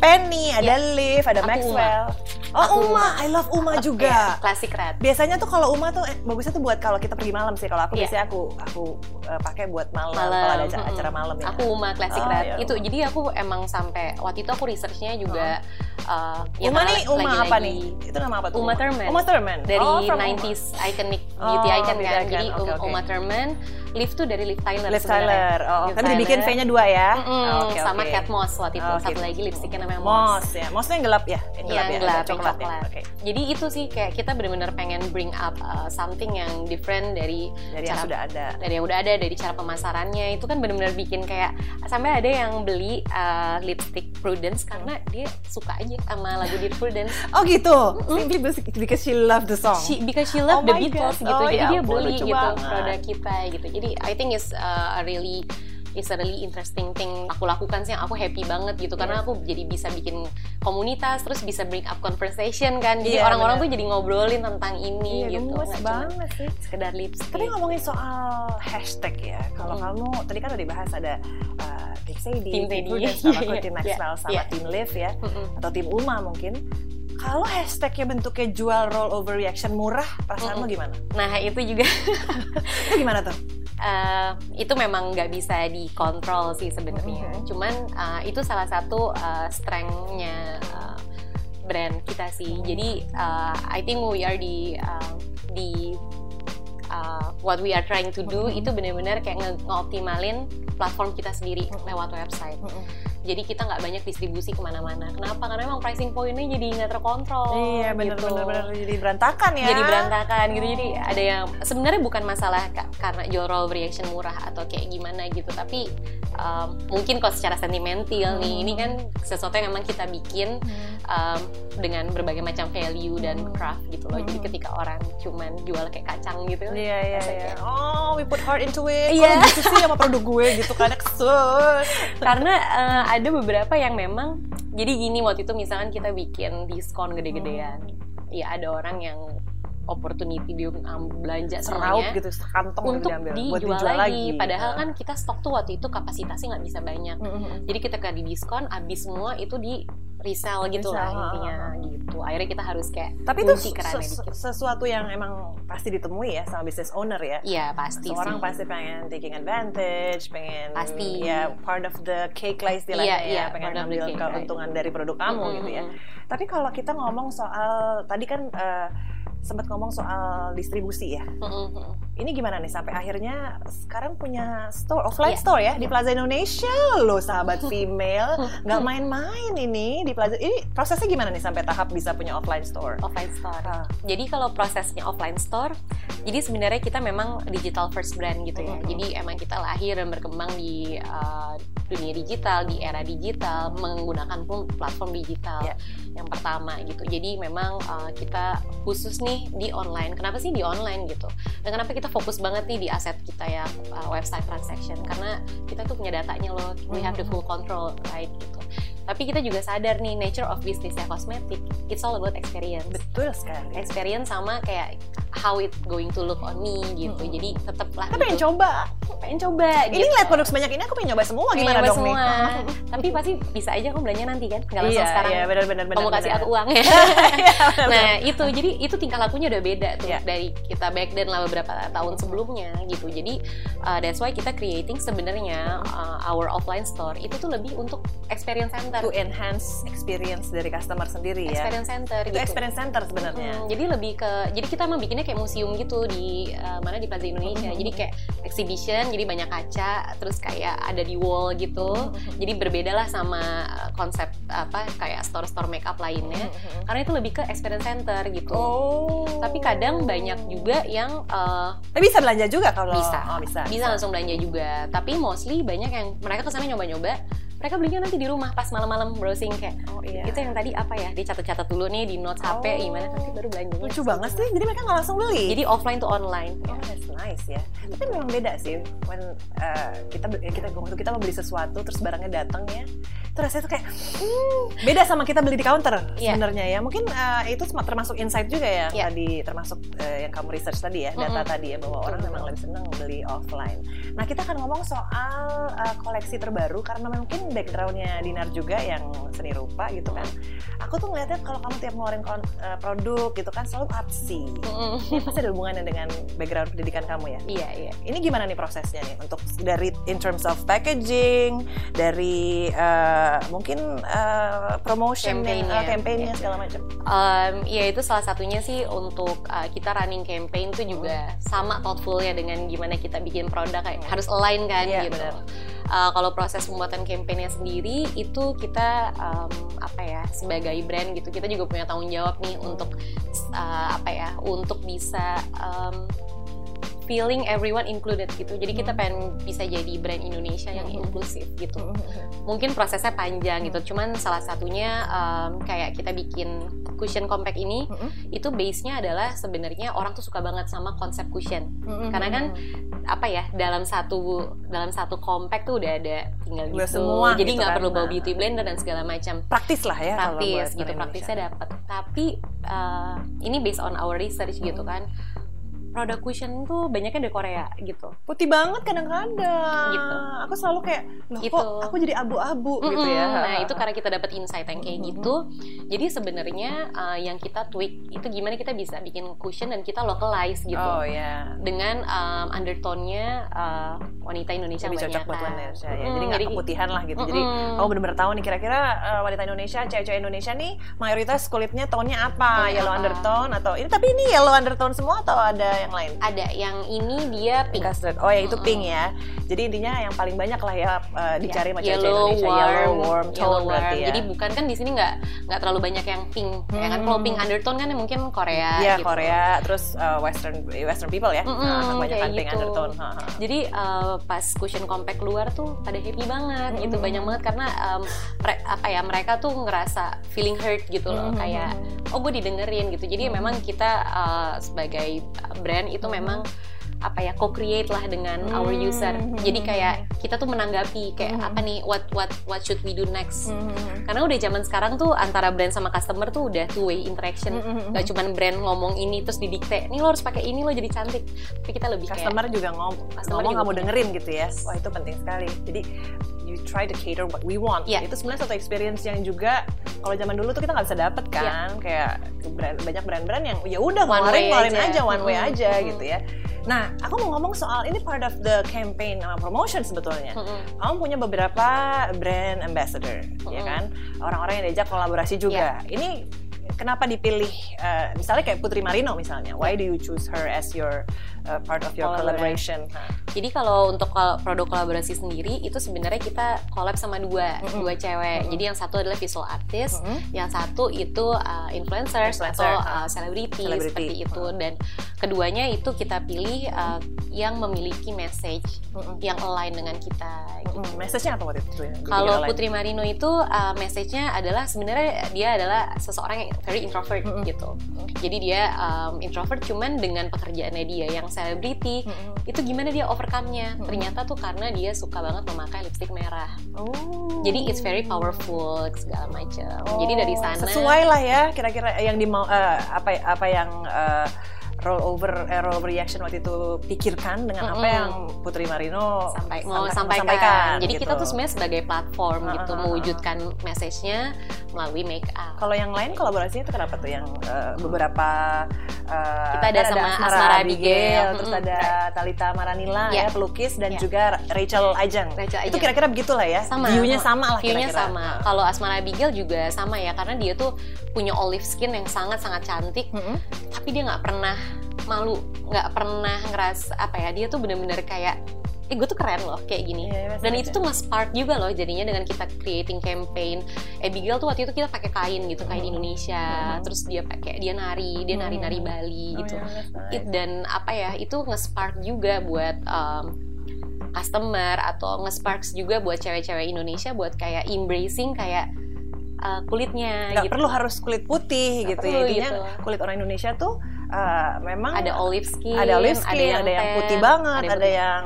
Penny, ada yeah. Liv, ada aku Maxwell. Uma. Oh, aku Uma. Uma. I love Uma juga. Yeah, classic red. Biasanya tuh kalau Uma tuh eh, bagusnya tuh buat kalau kita pergi malam sih. Kalau aku yeah. biasanya aku aku uh, pakai buat malam, malam. kalau ada acara, hmm. acara malam ya. Aku Uma classic oh, red. Ya. Itu jadi aku emang sampai waktu itu aku researchnya juga oh. uh, ya Uma nih Uma lagi, apa nih? Itu nama apa tuh? Uma Thurman. Uma Thurman. Dari oh, 90s Uma. iconic beauty oh, icon kan. Icon. Jadi okay, okay. Uma Thurman Liv tuh dari Liv Tyler Liv Tyler. Oh, Liv tapi Tyler. dibikin V-nya dua ya. Mm -hmm. oh, okay, sama okay. Cat Moss waktu itu. Oh, Satu gitu. lagi lipstiknya namanya Moss. Moss ya. Mossnya yang gelap ya? Yang gelap, ya, yang gelap, coklat. Ya? Okay. Jadi itu sih kayak kita benar-benar pengen bring up uh, something yang different dari, dari cara, yang sudah ada. Dari yang udah ada, dari cara pemasarannya. Itu kan benar-benar bikin kayak sampai ada yang beli uh, lipstick Prudence karena dia suka aja sama lagu di Prudence. Oh gitu? Mm -hmm. Simply because she love the song? She, because she love oh the Beatles God. gitu. Oh, Jadi ya, dia beli gitu banget. produk kita gitu. Jadi I think is uh, a really is a really interesting thing aku lakukan sih yang aku happy banget gitu yeah. karena iya. aku jadi bisa bikin komunitas terus bisa bring up conversation kan jadi orang orang-orang tuh jadi ngobrolin tentang ini yeah, gitu nggak banget sih sekedar lipstick tapi ngomongin soal hashtag ya kalau mm. kamu tadi kan udah dibahas ada uh, Tim Sadie, Tim Sadie, sama aku Tim Maxwell yeah. sama yeah. Tim Liv ya mm -hmm. atau Tim Uma mungkin kalau hashtagnya bentuknya jual roll over reaction murah, perasaanmu mm -hmm. gimana? Nah itu juga. itu gimana tuh? Uh, itu memang nggak bisa dikontrol sih sebenarnya. Mm -hmm. Cuman uh, itu salah satu uh, strengthnya uh, brand kita sih. Mm -hmm. Jadi uh, I think we are di uh, di uh, what we are trying to do mm -hmm. itu benar-benar kayak ngoptimalin platform kita sendiri mm -hmm. lewat website. Mm -hmm jadi kita nggak banyak distribusi ke mana-mana. Kenapa? Karena memang pricing pointnya jadi nggak terkontrol iya benar-benar gitu. jadi berantakan ya. Jadi berantakan gitu. Jadi ada yang sebenarnya bukan masalah karena jorol reaction murah atau kayak gimana gitu. Tapi um, mungkin kok secara sentimental hmm. nih ini kan sesuatu yang memang kita bikin um, dengan berbagai macam value dan hmm. craft gitu loh. Jadi hmm. ketika orang cuman jual kayak kacang gitu iya iya iya. oh we put heart into it. Yeah. gitu sih sama produk gue gitu kan? Karena uh, ada beberapa yang memang jadi gini waktu itu misalkan kita bikin diskon gede-gedean hmm. ya ada orang yang opportunity dia belanja semuanya gitu kantong untuk diambil, dijual, buat dijual lagi. lagi. Padahal kan kita stok tuh waktu itu kapasitasnya nggak bisa banyak. Mm -hmm. Jadi ketika di diskon, abis semua itu di resell gitu resell. lah intinya gitu akhirnya kita harus kayak tapi itu sesu sesuatu yang emang pasti ditemui ya sama business owner ya iya pasti orang pasti pengen taking advantage pengen pasti ya part of the cake lah istilahnya yeah, ya yeah, pengen ambil keuntungan right. dari produk kamu mm -hmm. gitu ya tapi kalau kita ngomong soal tadi kan uh, sempat ngomong soal distribusi ya. Mm-hmm. Ini gimana nih sampai akhirnya sekarang punya store offline yeah. store ya di Plaza Indonesia loh sahabat female nggak main-main ini di Plaza ini prosesnya gimana nih sampai tahap bisa punya offline store? Offline store. Uh. Jadi kalau prosesnya offline store, jadi sebenarnya kita memang digital first brand gitu ya. Mm-hmm. Jadi emang kita lahir dan berkembang di uh, dunia digital di era digital menggunakan pun platform digital yeah. yang pertama gitu. Jadi memang uh, kita khusus nih di online. Kenapa sih di online gitu? Dan kenapa kita fokus banget nih di aset kita ya uh, website transaction? Karena kita tuh punya datanya loh. We have the full control right gitu. Tapi kita juga sadar nih nature of businessnya kosmetik, it's all about experience. Betul sekali. Experience sama kayak how it going to look on me gitu. Hmm. Jadi tetap lah. Gitu. pengen coba, pengen coba. Ini gitu. lihat produk sebanyak ini aku pengen nyoba semua pengen gimana dong semua. nih? Tapi pasti bisa aja aku belanja nanti kan, nggak langsung iya, sekarang. Iya benar-benar. Kamu kasih aku uang ya. nah itu jadi itu tingkah lakunya udah beda tuh yeah. dari kita back then lah beberapa tahun sebelumnya gitu. Jadi uh, that's why kita creating sebenarnya uh, our offline store itu tuh lebih untuk experience center. To enhance experience dari customer sendiri ya. Experience center. Itu gitu. experience center sebenarnya. Hmm, jadi lebih ke jadi kita emang bikinnya kayak museum gitu di uh, mana di Plaza Indonesia. Hmm. Jadi kayak exhibition, jadi banyak kaca, terus kayak ada di wall gitu. Hmm. Jadi berbeda lah sama konsep apa kayak store-store makeup lainnya. Hmm. Karena itu lebih ke experience center gitu. Oh. Tapi kadang banyak juga yang uh, Tapi bisa belanja juga kalau bisa. Oh, bisa. Bisa langsung belanja juga. Tapi mostly banyak yang mereka ke sana nyoba-nyoba mereka belinya nanti di rumah pas malam-malam browsing kayak oh iya. itu yang tadi apa ya? Dicatat-catat dulu nih di notes oh. HP gimana nanti baru belanjanya lucu banget sih. Jadi mereka nggak langsung beli. Jadi offline to online. Oh that's nice ya. Tapi memang beda sih when uh, kita kita waktu kita mau beli sesuatu terus barangnya datang ya itu kayak hmm, beda sama kita beli di counter yeah. sebenarnya ya. Mungkin uh, itu termasuk insight juga ya yeah. tadi termasuk uh, yang kamu research tadi ya data mm -hmm. tadi ya bahwa orang memang lebih senang beli offline. Nah kita akan ngomong soal uh, koleksi terbaru karena mungkin backgroundnya Dinar juga yang seni rupa gitu kan. Aku tuh ngeliatnya kalau kamu tiap ngeluarin uh, produk gitu kan selalu artsy. Mm. Ini pasti ada hubungannya dengan background pendidikan kamu ya. Iya iya. Ini gimana nih prosesnya nih untuk dari in terms of packaging, dari uh, mungkin uh, promotion, campaignnya, uh, campaignnya segala macam. Um, ya itu salah satunya sih untuk uh, kita running campaign tuh juga mm. sama thoughtful ya dengan gimana kita bikin produk kayak mm. harus align kan yeah, gitu. Bener uh, kalau proses pembuatan kampanye sendiri itu kita um, apa ya sebagai brand gitu kita juga punya tanggung jawab nih untuk uh, apa ya untuk bisa um, feeling everyone included gitu. Jadi kita hmm. pengen bisa jadi brand Indonesia yang hmm. inklusif gitu. Hmm, Mungkin prosesnya panjang gitu. Cuman salah satunya um, kayak kita bikin cushion compact ini itu base-nya adalah sebenarnya orang tuh suka banget sama konsep cushion. Karena kan apa ya dalam satu dalam satu compact tuh udah ada tinggal gitu. Semua Jadi gitu nggak kan, perlu bawa beauty blender dan segala macam. Praktis lah ya. Praktis gitu. Praktisnya dapat. Tapi uh, ini based on our research gitu kan produk cushion tuh banyaknya dari Korea gitu. Putih banget kadang-kadang. Gitu. Aku selalu kayak, loh gitu. kok aku jadi abu-abu mm -hmm. gitu ya. Nah itu karena kita dapat insight yang kayak mm -hmm. gitu. Jadi sebenarnya uh, yang kita tweak itu gimana kita bisa bikin cushion dan kita localize gitu. Oh ya. Yeah. Dengan um, undertone-nya uh, wanita Indonesia Lebih cocok buat Indonesia ya. Mm, jadi nggak keputihan lah gitu. Mm -hmm. Jadi kamu benar-benar tahu nih kira-kira uh, wanita Indonesia, cewek-cewek Indonesia nih mayoritas kulitnya tone-nya apa? yellow apa? undertone atau ini tapi ini yellow undertone semua atau ada yang lain? Ada, yang ini dia pink. Custard. Oh ya itu mm -hmm. pink ya. Jadi intinya yang paling banyak lah ya uh, dicari yeah. macam yellow, Indonesia warm, yellow warm tone yellow warm. berarti ya. Jadi bukan kan di sini nggak nggak terlalu banyak yang pink. Hmm. Ya kan kalau pink undertone kan mungkin Korea Iya, gitu. Korea terus uh, western western people ya. Mm -hmm, nah, banyak kan pink gitu. undertone. Jadi uh, pas cushion compact keluar tuh pada happy banget mm -hmm. gitu banyak banget karena um, apa ya mereka tuh ngerasa feeling hurt gitu loh mm -hmm. kayak oh gue didengerin gitu. Jadi mm -hmm. memang kita uh, sebagai brand itu mm -hmm. memang apa ya co-create lah dengan our user. Jadi kayak kita tuh menanggapi kayak hmm. apa nih what what what should we do next. Hmm. Karena udah zaman sekarang tuh antara brand sama customer tuh udah two way interaction. Hmm. Gak cuma brand ngomong ini terus didikte, nih lo harus pakai ini lo jadi cantik. Tapi kita lebih customer kayak, juga ngom customer ngomong kamu dengerin gitu ya. Wah itu penting sekali. Jadi you try to cater what we want. Yeah. Itu sebenarnya satu experience yang juga kalau zaman dulu tuh kita nggak bisa dapet kan. Yeah. Kayak brand, banyak brand-brand yang ya udah ngeluarin ngeluarin aja. aja one way mm -hmm. aja gitu ya. Nah, aku mau ngomong soal ini part of the campaign uh, promotion sebetulnya. Mm -hmm. Kamu punya beberapa brand ambassador, mm -hmm. ya kan? Orang-orang yang diajak kolaborasi juga. Yeah. Ini kenapa dipilih uh, misalnya kayak Putri Marino misalnya? Why do you choose her as your uh, part of your collaboration? Jadi kalau untuk produk kolaborasi sendiri itu sebenarnya kita collab sama dua mm -hmm. dua cewek. Mm -hmm. Jadi yang satu adalah visual artist, mm -hmm. yang satu itu uh, influencers Influencer, atau uh, selebriti uh, seperti itu dan keduanya itu kita pilih uh, yang memiliki message mm -hmm. yang align dengan kita. Gitu. Mm -hmm. Message-nya apa waktu itu? Kalau Putri Marino itu uh, message-nya adalah sebenarnya dia adalah seseorang yang very introvert mm -hmm. gitu. Jadi dia um, introvert cuman dengan pekerjaannya dia yang selebriti mm -hmm. itu gimana dia overcome-nya? Mm -hmm. Ternyata tuh karena dia suka banget memakai lipstick merah. Oh. Jadi it's very powerful segala macam. Oh. Jadi dari sana sesuai lah ya kira-kira yang di uh, apa apa yang uh, roll over eh, roll over reaction waktu itu pikirkan dengan mm -hmm. apa yang Putri Marino Sampai, mau sampaikan. sampaikan. Jadi gitu. kita tuh sebenarnya sebagai platform uh, gitu uh, mewujudkan message-nya melalui make up. Kalau yang lain kolaborasinya itu kenapa tuh yang uh, beberapa uh, kita ada kan sama Asmara, Asmara Abigail, Abigail terus mm -hmm. ada Talita Maranila yeah. ya pelukis dan yeah. juga Rachel Ajeng. Rachel Ajeng. Itu kira-kira begitulah ya. Sama. View-nya sama lah View-nya sama. Kalau Asmara Abigail juga sama ya karena dia tuh punya olive skin yang sangat-sangat cantik, mm -hmm. tapi dia nggak pernah malu nggak pernah ngeras apa ya dia tuh bener-bener kayak eh gue tuh keren loh kayak gini yeah, iya, dan itu tuh nge-spark juga loh jadinya dengan kita creating campaign Abigail tuh waktu itu kita pakai kain gitu kain mm. Indonesia mm. terus dia pakai dia nari dia nari-nari Bali oh, gitu yeah, nice. It, dan apa ya itu nge-spark juga buat um, customer atau nge-sparks juga buat cewek-cewek Indonesia buat kayak embracing kayak uh, kulitnya nggak gitu. perlu harus kulit putih Gak gitu ya intinya gitu. kulit orang Indonesia tuh uh, memang ada olive skin, ada olive skin, ada yang, ada yang putih banget, ada, ada yang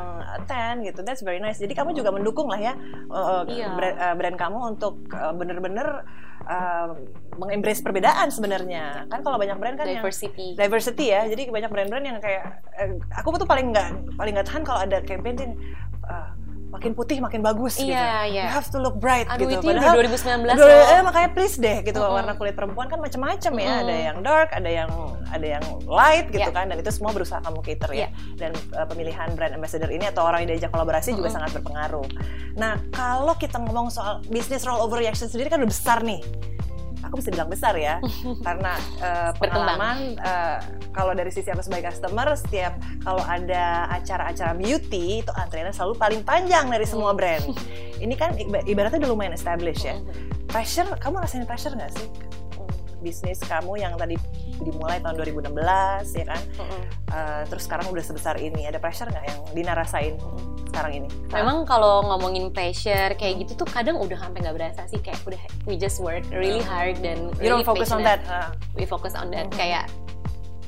tan gitu. That's very nice. Jadi kamu juga mendukung lah ya uh, iya. brand, uh, brand kamu untuk uh, bener-bener uh, mengembrace perbedaan sebenarnya kan kalau banyak brand kan diversity yang, diversity ya jadi banyak brand-brand yang kayak eh, aku tuh paling nggak paling nggak tahan kalau ada campaign uh, makin putih makin bagus iya, gitu. Iya. You have to look bright Aduh, gitu. itu Padahal 2019 loh. Eh, makanya please deh gitu mm -hmm. warna kulit perempuan kan macam-macam ya. Mm. Ada yang dark, ada yang ada yang light gitu yeah. kan dan itu semua berusaha kamu cater ya. Yeah. Dan uh, pemilihan brand ambassador ini atau orang yang diajak kolaborasi mm -hmm. juga sangat berpengaruh. Nah, kalau kita ngomong soal bisnis rollover reaction sendiri kan udah besar nih aku bisa bilang besar ya. Karena uh, pengalaman uh, kalau dari sisi aku sebagai customer setiap kalau ada acara-acara beauty itu antriannya selalu paling panjang dari semua hmm. brand. Ini kan ibaratnya udah lumayan established ya. Hmm. pressure kamu rasain pressure nggak sih? Bisnis kamu yang tadi dimulai tahun 2016 ya kan? Mm -hmm. uh, terus sekarang udah sebesar ini. Ada pressure nggak yang Dina rasain sekarang ini? Memang kalau ngomongin pressure kayak gitu tuh kadang udah sampai nggak berasa sih. Kayak udah we just work really hard dan really you don't focus on that uh. we focus on that. Mm -hmm. kayak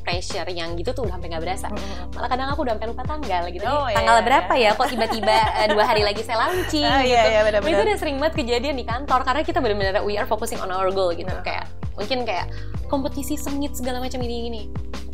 pressure yang gitu tuh udah sampai nggak berasa. Malah kadang aku udah sampai lupa tanggal gitu. Oh, iya, tanggal iya, berapa iya. ya? Kok tiba-tiba uh, dua hari lagi saya launching oh, iya, gitu. Iya, bener -bener. Itu udah sering banget kejadian di kantor karena kita benar-benar we are focusing on our goal gitu. Nah. Kayak mungkin kayak kompetisi sengit segala macam ini gini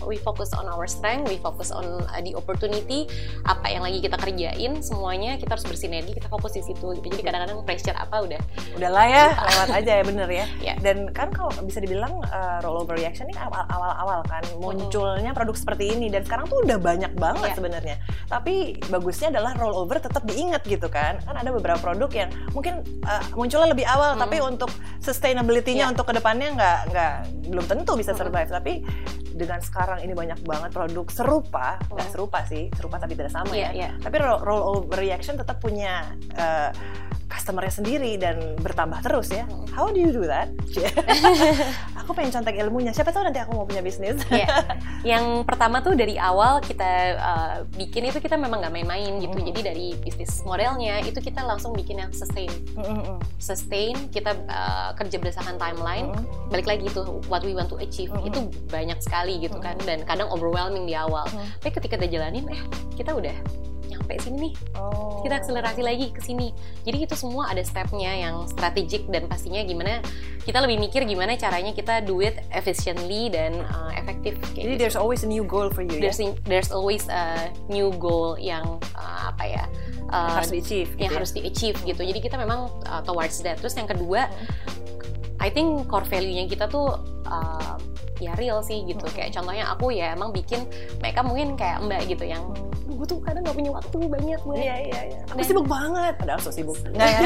we focus on our strength, we focus on uh, the opportunity, apa yang lagi kita kerjain, semuanya kita harus bersinergi, kita fokus di situ. Gitu. Jadi kadang-kadang pressure apa udah, udahlah ya, lewat aja ya bener ya. yeah. Dan kan kalau bisa dibilang uh, rollover reaction ini awal-awal kan munculnya produk seperti ini dan sekarang tuh udah banyak banget yeah. sebenarnya. Tapi bagusnya adalah rollover tetap diingat gitu kan. Kan ada beberapa produk yang mungkin uh, munculnya lebih awal, hmm. tapi untuk sustainability-nya yeah. untuk ke depannya nggak nggak belum tentu bisa survive. Hmm. Tapi dengan sekarang ini banyak banget produk serupa, nggak oh. serupa sih, serupa tapi tidak sama yeah, ya. Yeah. Tapi roll, over reaction tetap punya uh, customernya sendiri dan bertambah terus ya. Hmm. How do you do that? aku pengen contek ilmunya. Siapa tahu nanti aku mau punya bisnis. yeah. Yang pertama tuh dari awal kita uh, bikin itu kita memang nggak main-main gitu. Mm. Jadi dari bisnis modelnya itu kita langsung bikin yang sustain. Mm-hmm. Sustain kita uh, kerja berdasarkan timeline. Mm. Balik lagi itu what we want to achieve mm. itu banyak sekali gitu mm. kan dan kadang overwhelming di awal. Mm. Tapi ketika kita jalanin eh kita udah nyampe sini nih oh. kita akselerasi lagi ke sini jadi itu semua ada stepnya yang strategik dan pastinya gimana kita lebih mikir gimana caranya kita do it efficiently dan uh, efektif jadi gitu. there's always a new goal for you there's, ya? there's always a new goal yang uh, apa ya uh, harus di achieve yang gitu ya? harus di achieve gitu jadi kita memang uh, towards that terus yang kedua I think core value-nya kita tuh uh, ya real sih gitu. Kayak contohnya aku ya emang bikin mereka mungkin kayak mbak gitu yang gue tuh kadang gak punya waktu banyak gue iya iya iya. Aku sibuk banget. Padahal so sibuk. Nggak ya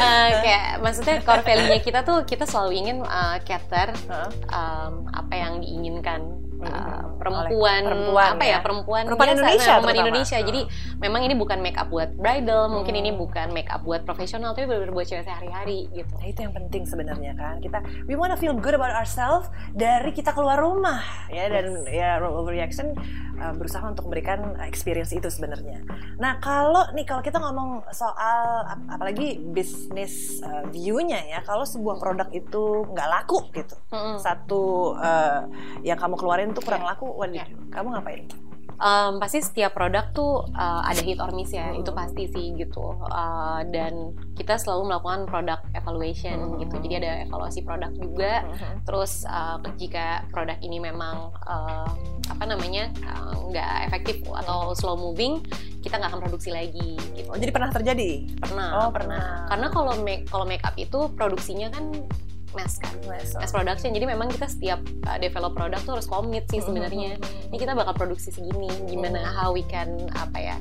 uh, kayak maksudnya core value nya kita tuh kita selalu ingin uh, cater huh? um, apa yang diinginkan uh, perempuan, perempuan apa ya, ya perempuan, perempuan biasa, Indonesia, perempuan Indonesia. Jadi memang ini bukan make up buat bridal, hmm. mungkin ini bukan make up buat profesional, tapi benar-benar buat cewek sehari-hari gitu. Nah, itu yang penting sebenarnya kan. Kita we wanna feel good about ourselves dari kita keluar rumah ya dan yes. ya role overreaction uh, berusaha untuk memberikan experience itu sebenarnya. Nah, kalau nih kalau kita ngomong soal ap apalagi bisnis uh, view-nya ya, kalau sebuah produk itu nggak laku gitu. -hmm. Satu uh, yang kamu keluarin tuh kurang yeah. laku, what yeah. kamu ngapain? um, pasti setiap produk tuh uh, ada hit or miss ya, hmm. itu pasti sih gitu. Uh, dan kita selalu melakukan produk evaluation hmm. gitu. Jadi ada evaluasi produk juga. Hmm. Terus uh, jika produk ini memang uh, apa namanya nggak uh, efektif atau slow moving, kita nggak akan produksi lagi. Gitu. Oh, jadi pernah terjadi? Pernah. Oh pernah. Karena kalau make kalau make up itu produksinya kan mass kan? Mass, mass production. Jadi memang kita setiap uh, develop produk tuh harus komit sih sebenarnya. Ini kita bakal produksi segini. Gimana how we can apa ya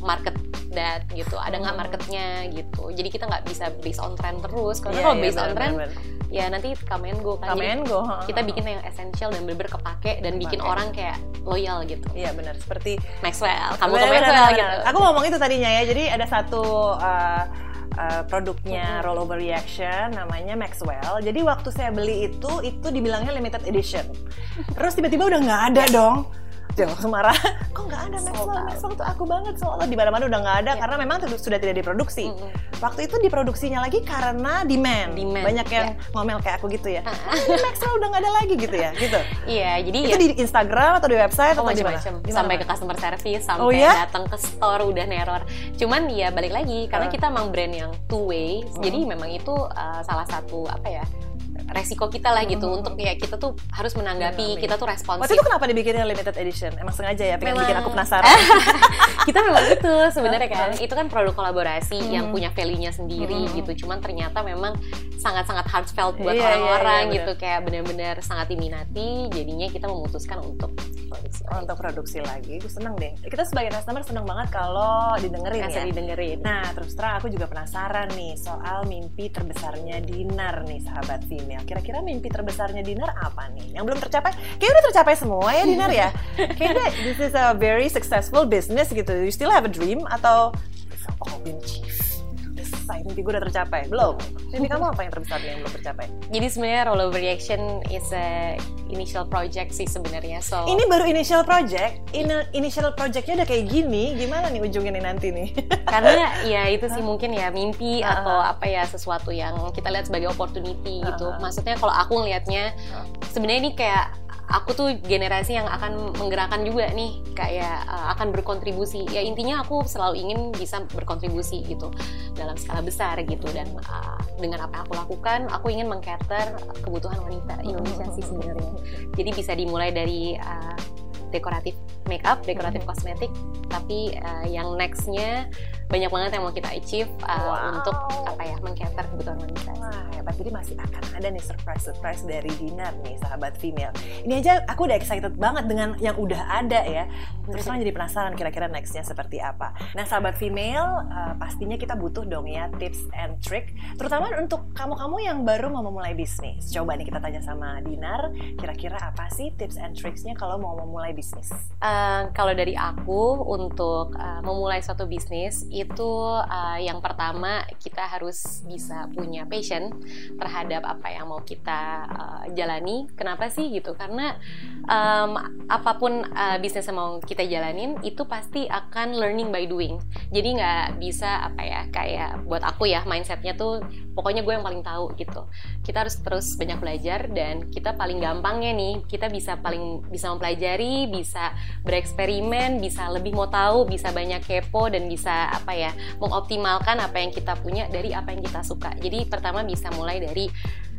market that gitu. Ada nggak marketnya gitu. Jadi kita nggak bisa based on trend terus. Karena yeah, kalau yeah, based bener, on trend bener, bener. ya nanti come and go kan. Come and go kita bikin yang essential dan bener-bener kepake dan bikin orang kayak loyal gitu. Iya benar. Seperti Maxwell kamu ke Maxwell bener, gitu. Aku ngomong itu tadinya ya. Jadi ada satu uh, uh, produknya rollover reaction namanya Maxwell. Jadi waktu saya beli itu itu dibilangnya limited edition. Terus tiba-tiba udah nggak ada dong dia langsung marah kok nggak ada Maxwell Maxwell tuh aku banget soalnya di mana-mana udah nggak ada yeah. karena memang sudah tidak diproduksi mm -hmm. waktu itu diproduksinya lagi karena demand, demand. banyak yang yeah. ngomel kayak aku gitu ya ah, Maxwell udah nggak ada lagi gitu ya gitu iya yeah, jadi itu ya. di Instagram atau di website oh, atau macam-macam sampai ke customer service sampai oh, yeah? datang ke store udah neror cuman ya balik lagi karena uh. kita emang brand yang two way mm. jadi memang itu uh, salah satu apa ya resiko kita lah gitu hmm. untuk ya kita tuh harus menanggapi, kita tuh responsif. Waktu itu kenapa dibikinnya limited edition? Emang sengaja ya pengen memang, bikin aku penasaran. kita memang itu sebenarnya kan. Itu kan produk kolaborasi hmm. yang punya value-nya sendiri hmm. gitu. Cuman ternyata memang sangat-sangat heartfelt buat iya, iya, orang-orang iya, iya, gitu kayak benar-benar sangat diminati. Jadinya kita memutuskan untuk produksi untuk produksi lagi. Gue seneng deh. Kita sebagai customer seneng banget kalau didengerin Kasih ya. didengerin. Nah, terus terang aku juga penasaran nih soal mimpi terbesarnya Dinar nih sahabat Vime ya. Kira-kira mimpi terbesarnya Dinar apa nih? Yang belum tercapai? Kayaknya udah tercapai semua ya Dinar ya. Kayaknya this is a very successful business gitu. You still have a dream atau oh benci selesai mimpi gue udah tercapai. Belum. Mimpi kamu apa yang terbesar yang belum tercapai? Jadi sebenarnya rollover reaction is a initial project sih sebenarnya so ini baru initial project. In initial projectnya udah kayak gini. Gimana nih ujungnya nih nanti nih? Karena ya itu sih mungkin ya mimpi uh -huh. atau apa ya sesuatu yang kita lihat sebagai opportunity uh -huh. gitu maksudnya kalau aku ngelihatnya sebenarnya ini kayak aku tuh generasi yang akan menggerakkan juga nih kayak uh, akan berkontribusi. Ya intinya aku selalu ingin bisa berkontribusi gitu dalam skala besar gitu. Dan uh, dengan apa yang aku lakukan aku ingin mengcater kebutuhan wanita Indonesia sih sebenarnya. Jadi bisa dimulai dari uh, dekoratif makeup, dekoratif kosmetik, tapi uh, yang nextnya banyak banget yang mau kita achieve uh, wow. untuk apa ya mengcater kebutuhan wanita. Wah hebat, jadi masih akan ada nih surprise-surprise dari Dinar nih sahabat female. Ini aja aku udah excited banget dengan yang udah ada ya. Terus terang jadi penasaran kira-kira nextnya seperti apa. Nah sahabat female, uh, pastinya kita butuh dong ya tips and trick, terutama untuk kamu-kamu yang baru mau memulai bisnis. Coba nih kita tanya sama Dinar, kira-kira apa sih tips and tricksnya kalau mau memulai bisnis? Uh, kalau dari aku untuk uh, memulai suatu bisnis itu uh, yang pertama kita harus bisa punya passion terhadap apa yang mau kita uh, jalani. Kenapa sih gitu? Karena um, apa pun uh, bisnis yang mau kita jalanin itu pasti akan learning by doing. Jadi nggak bisa apa ya kayak buat aku ya mindsetnya tuh pokoknya gue yang paling tahu gitu. Kita harus terus banyak belajar dan kita paling gampangnya nih kita bisa paling bisa mempelajari, bisa bereksperimen, bisa lebih mau tahu, bisa banyak kepo dan bisa apa ya mengoptimalkan apa yang kita punya dari apa yang kita suka. Jadi pertama bisa mulai dari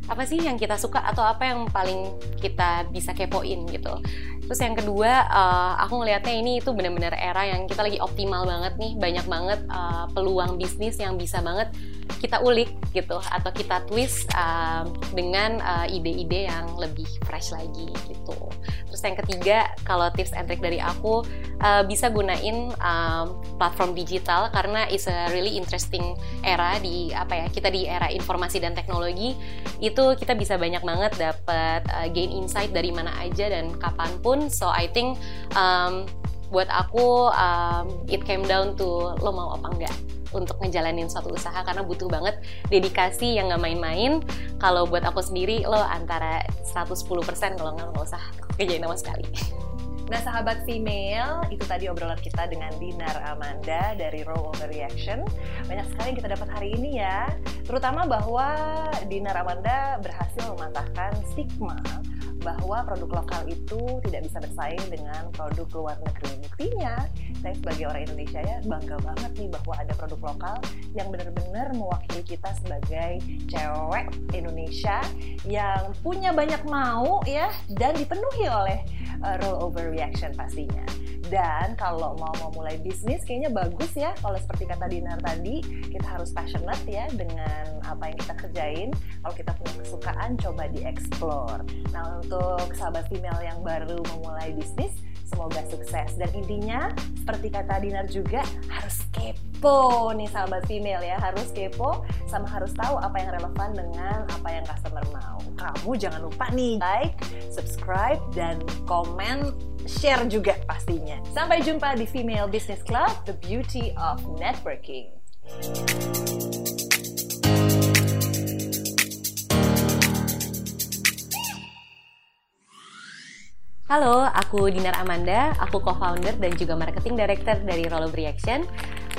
apa sih yang kita suka atau apa yang paling kita bisa kepoin gitu. Terus yang kedua, uh, aku ngelihatnya ini itu benar-benar era yang kita lagi optimal banget nih, banyak banget uh, peluang bisnis yang bisa banget kita ulik gitu atau kita twist uh, dengan ide-ide uh, yang lebih fresh lagi gitu. Terus yang ketiga, kalau tips and trick dari aku uh, bisa gunain um, platform digital karena is a really interesting era di apa ya kita di era informasi dan teknologi kita bisa banyak banget dapat uh, gain insight dari mana aja dan kapan pun so I think um, buat aku um, it came down to lo mau apa enggak untuk ngejalanin suatu usaha karena butuh banget dedikasi yang nggak main-main. Kalau buat aku sendiri lo antara 110% kalau nggak usah kerjain sama sekali. Nah sahabat female, itu tadi obrolan kita dengan Dinar Amanda dari Roll Reaction. Banyak sekali yang kita dapat hari ini ya. Terutama bahwa Dinar Amanda berhasil mematahkan stigma bahwa produk lokal itu tidak bisa bersaing dengan produk luar negeri. Buktinya, saya sebagai orang Indonesia ya bangga banget nih bahwa ada produk lokal yang benar-benar mewakili kita sebagai cewek Indonesia yang punya banyak mau ya dan dipenuhi oleh uh, rollover reaction pastinya. Dan kalau mau memulai bisnis kayaknya bagus ya kalau seperti kata Dinar tadi kita harus passionate ya dengan apa yang kita kerjain. Kalau kita punya kesukaan coba dieksplor. Nah untuk sahabat female yang baru memulai bisnis semoga sukses dan intinya seperti kata Dinar juga harus kepo nih sahabat female ya harus kepo sama harus tahu apa yang relevan dengan apa yang customer mau kamu jangan lupa nih like subscribe dan komen share juga pastinya. Sampai jumpa di Female Business Club, The Beauty of Networking. Halo, aku Dinar Amanda, aku co-founder dan juga marketing director dari Roll Reaction.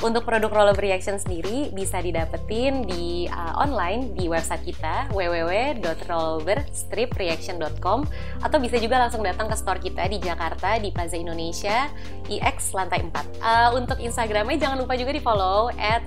Untuk produk Roll Reaction sendiri bisa didapetin di uh, online di website kita www.rollover-reaction.com atau bisa juga langsung datang ke store kita di Jakarta di Plaza Indonesia IX lantai 4. Uh, untuk Instagramnya jangan lupa juga di follow at.